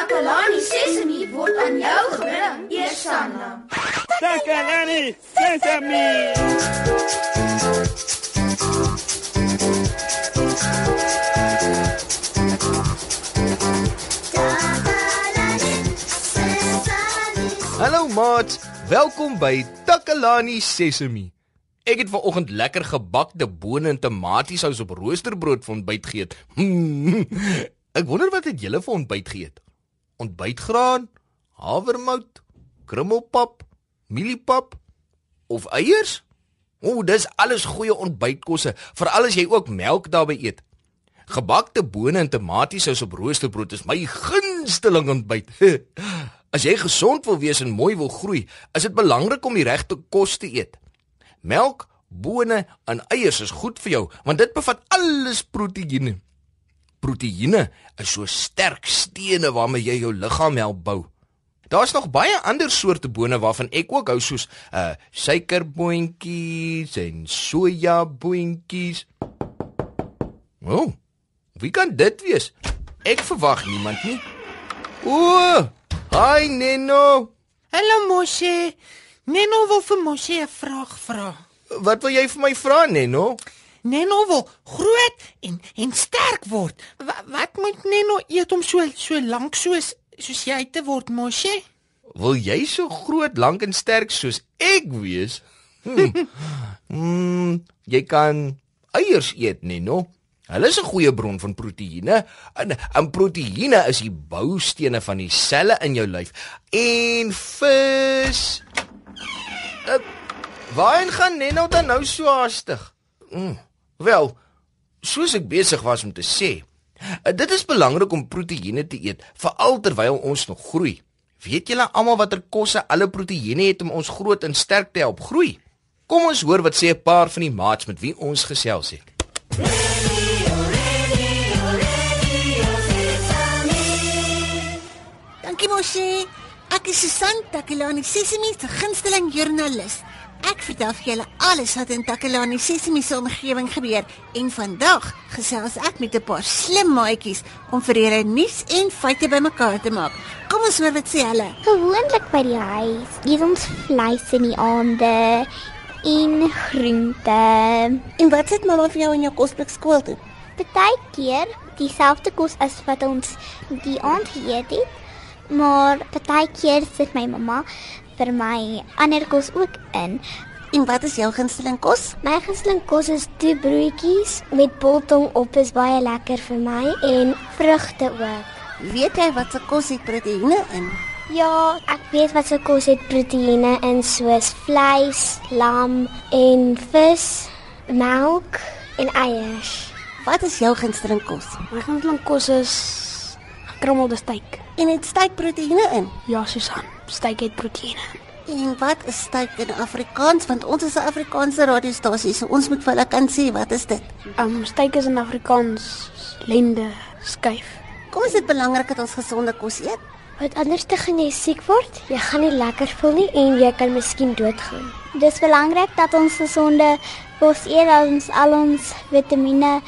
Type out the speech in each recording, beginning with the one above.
Takalani Sesemi word aan jou gebring, Eersanna. Takalani Sesame. Hallo maat, welkom by Takalani Sesemi. Ek het vanoggend lekker gebakte bone en tomatiesous op roosterbrood vir ontbyt geëet. Ek wonder wat het julle vir ontbyt geëet? Ontbytgraan, havermout, krummelpap, mieliepap of eiers? O, dis alles goeie ontbytkosse, veral as jy ook melk daarbey eet. Gebakte bone en tomatiesous op roosterbrood is my gunsteling ontbyt. As jy gesond wil wees en mooi wil groei, is dit belangrik om die regte kos te eet. Melk, bone en eiers is goed vir jou want dit bevat alles proteïene. Proteïene is so sterk stene waarmee jy jou liggaam help bou. Daar's nog baie ander soorte bone waarvan ek ook hou soos uh suikerboontjies en sojaboontjies. O, oh, wie kan dit wees? Ek verwag niemand nie. O, hi Neno. Hallo Moshe. Neno wil vir Moshe 'n vraag vra. Wat wil jy vir my vra Neno? Neno wil groot en en sterk word. Wa, wat moet Neno eet om so so lank soos soos jy te word, Moshe? Wil jy so groot, lank en sterk soos ek wees? Hm. mm, jy kan eiers eet, Neno. Hulle is 'n goeie bron van proteïene. En, en proteïene is die boustene van die selle in jou lyf. En vis. Uh, Waarheen gaan Neno dan nou so haastig? Mm, wel, soos ek besig was om te sê, uh, dit is belangrik om proteïene te eet, veral terwyl ons nog groei. Weet julle almal watter kosse alle proteïene het om ons groot en sterk te help groei? Kom ons hoor wat sê 'n paar van die maats met wie ons gesels het. Dankie Moshe. Ek is Susan Takelani Sesimi se gunsteling joernalis. Ek vertel vir julle alles wat in Takelani Sesimi se omgewing gebeur en vandag gesels ek met 'n paar slim maatjies om vir julle nuus en feite bymekaar te maak. Kom ons hoor wat sê hulle. Gewoonlik by die huis eet ons vleis in die aande en groente. En wat het mamma vir jou in jou kosblik skool toe? Partykeer dieselfde kos as wat ons die aand geëet het, maar partykeer sit my mamma vir my ander kos ook in. En wat is jou gunsteling kos? My gunsteling kos is twee broodjies met biltong op is baie lekker vir my en vrugte ook. Weet jy wat se kos het proteïene in? Ja, ek weet wat se kos het proteïene in soos vleis, lam en vis, melk en eiers. Wat is jou gunsteling kos? My gunsteling kos is gekrummelde steak. En het steak proteïene in? Ja, Susan, steak het proteïene. En wat is steak in Afrikaans? Want ons is 'n Afrikaanse radiostasie, so ons moet vir hulle kan sê wat is dit? Um steak is in Afrikaans lende skyf. Kom is dit belangrik dat ons gesonde kos eet? Wat anders te gaan jy siek word? Jy gaan nie lekker voel nie en jy kan miskien doodgaan. Dis belangrik dat ons gesonde kos eet dat ons al ons vitamiene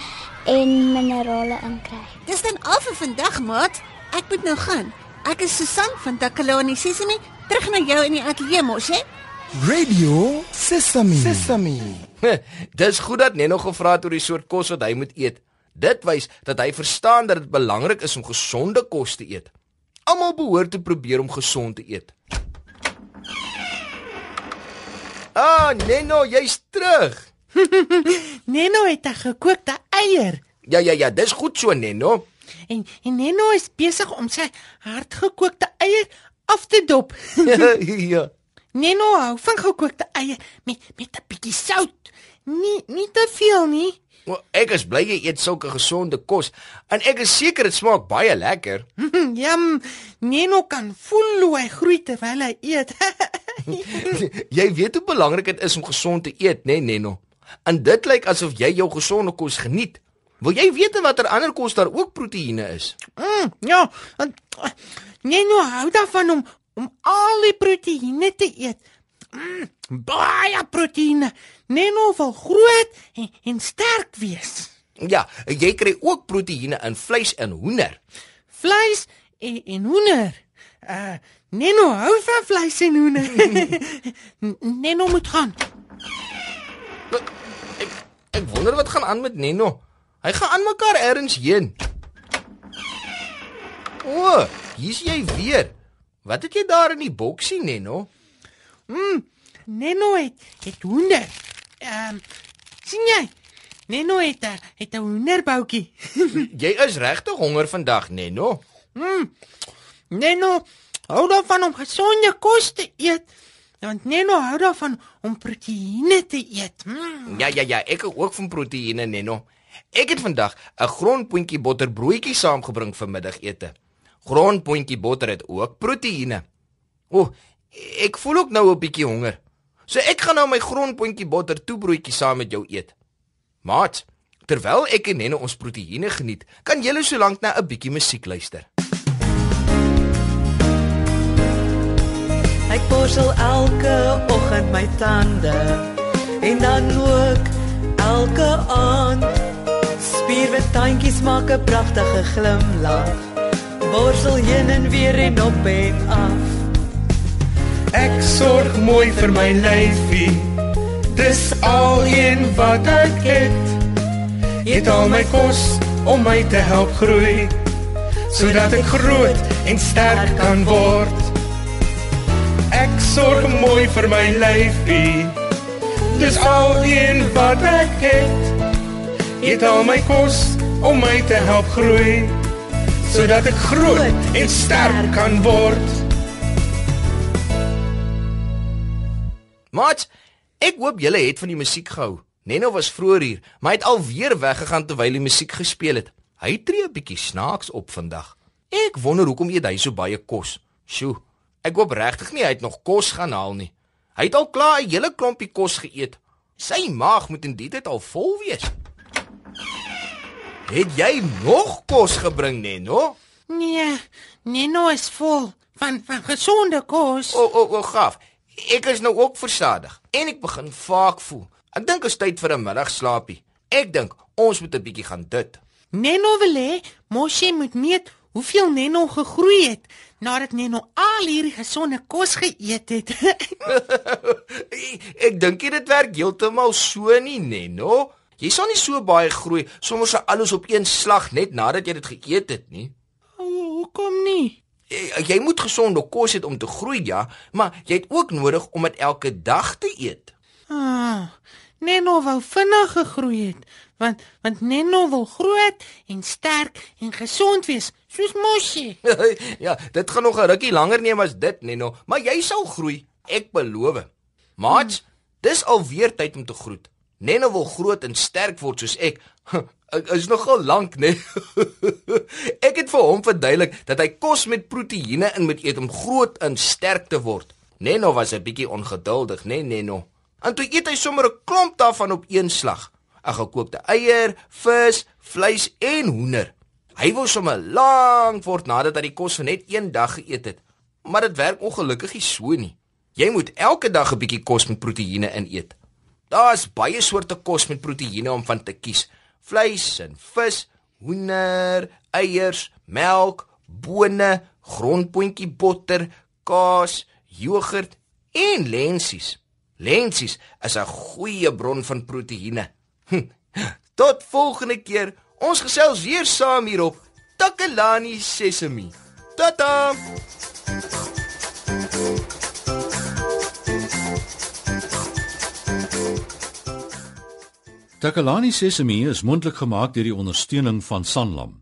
en minerale inkry. Dis dan al vir vandag, maat. Ek moet nou gaan. Ek is Susan van Takalani Sesimi, terug na jou in die ateljee mos, hè? Radio Sesame. Sesame. Dis goed dat Neno gevra het oor die soort kos wat hy moet eet. Dit wys dat hy verstaan dat dit belangrik is om gesonde kos te eet. Almal behoort te probeer om gesond te eet. Ah, Neno, jy's terug. Neno het 'n gekookte eier Ja ja ja, dis goed so Neno. en en Neno is besig om sy hardgekookte eier af te dop. ja. Neno hou van gekookte eier met met 'n bietjie sout. Nie nie te veel nie. Well, ek is bly jy eet sulke gesonde kos en ek is seker dit smaak baie lekker. Jam, Neno kan voel hoe hy groei terwyl hy eet. jy weet hoe belangrik dit is om gesond te eet, né, nee, Neno? En dit lyk asof jy jou gesonde kos geniet. Wil jy weet watter ander kos daar ook proteïene is? mm, ja, en, Neno hou daarvan om om al die proteïene te eet. Mm, baie proteïene. Neno wil groot en, en sterk wees. Ja, jy kry ook proteïene in vleis en hoender. Vleis en, en hoender. Uh Neno hou van vleis en hoender. Neno moet gaan. Wonder wat gaan aan met Neno. Hy gaan aan mekaar ergens heen. O, oh, hier's jy weer. Wat het jy daar in die boksie, Neno? Mm, Neno het het hoender. Ehm um, sien jy? Neno het 'n het 'n hoenderboutjie. jy is regtig honger vandag, Neno. Mm. Neno hou daarvan om gesonde kos te eet. Want Neno hou daarvan om proteïene te eet. Mm. Ja ja ja, ek ook van proteïene, Neno. Ek het vandag 'n grondpotjie botterbroodjie saamgebring vir middagete. Grondpotjie botter het ook proteïene. O, oh, ek voel ook nou 'n bietjie honger. So ek gaan nou my grondpotjie botter toebroodjie saam met jou eet. Maat, terwyl ek en Neno ons proteïene geniet, kan julle solank na 'n bietjie musiek luister. Ek borsel elke oggend my tande en dan ook elke aand. Spierwit tandjies maak 'n pragtige glimlag. Borsel heen en weer en op en af. Ek sorg mooi vir my lyfie. Dis al een wat ek het. Eet al my kos om my te help groei sodat ek groot en sterk kan word. Sorg mooi vir my lyfie. Dis al een wat ek het. Eet al my kos om my te help groei sodat ek groot en sterk kan word. Maat, ek hoop julle het van die musiek gehou. Neno was vroeër hier, maar hy het alweer weggegaan terwyl die musiek gespeel het. Hy tree 'n bietjie snaaks op vandag. Ek wonder hoekom eet hy so baie kos. Sjoe, ek hoop regtig nie hy het nog kos gaan haal nie. Hy het al klaar 'n hele klompie kos geëet. Sy maag moet in die tyd al vol wees. Het jy nog kos gebring, Neno? Nee, Neno is vol van van gesonde kos. O, o, o, gaaf. Ek is nou ook versadig en ek begin vaak voel. Ek dink is tyd vir 'n middagslaapie. Ek dink ons moet 'n bietjie gaan dit. Neno wil hê Moshi moet meet hoeveel Neno gegroei het nadat Neno al hierdie gesonde kos geëet het. ek dink dit werk heeltemal so nie, Neno. Jy sal nie so baie groei sommer so alles op een slag net nadat jy dit geëet het nie. Hoekom nie? Jy, jy moet gesonde kos eet om te groei, ja, maar jy het ook nodig om dit elke dag te eet. Ah, Neno wou vinnig gegroei het, want want Neno wil groot en sterk en gesond wees, soos Moshi. ja, dit gaan nog 'n rukkie langer neem as dit, Neno, maar jy sal groei, ek beloof. Maat, hmm. dis alweer tyd om te groet. Neno wil groot en sterk word soos ek. Ek is nogal lank, né? ek het vir hom verduidelik dat hy kos met proteïene in moet eet om groot en sterk te word. Neno was 'n bietjie ongeduldig, né, Neno? En toe eet hy sommer 'n klomp daarvan op een slag. 'n Gekookte eier, vis, vleis en hoender. Hy wou sommer lank word nadat hy die kos vir net een dag geëet het. Maar dit werk ongelukkig nie so nie. Jy moet elke dag 'n bietjie kos met proteïene in eet. Daar's baie soorte kos met proteïene om van te kies vleis en vis, hoender, eiers, melk, bone, grondpotjie botter, kaas, jogurt en lensies. Lensies is 'n goeie bron van proteïene. Hm. Tot volgende keer. Ons gesels weer saam hierop Takalani Sesemi. Tata. Takalani Sesemi is mondelik gemaak deur die ondersteuning van Sanlam.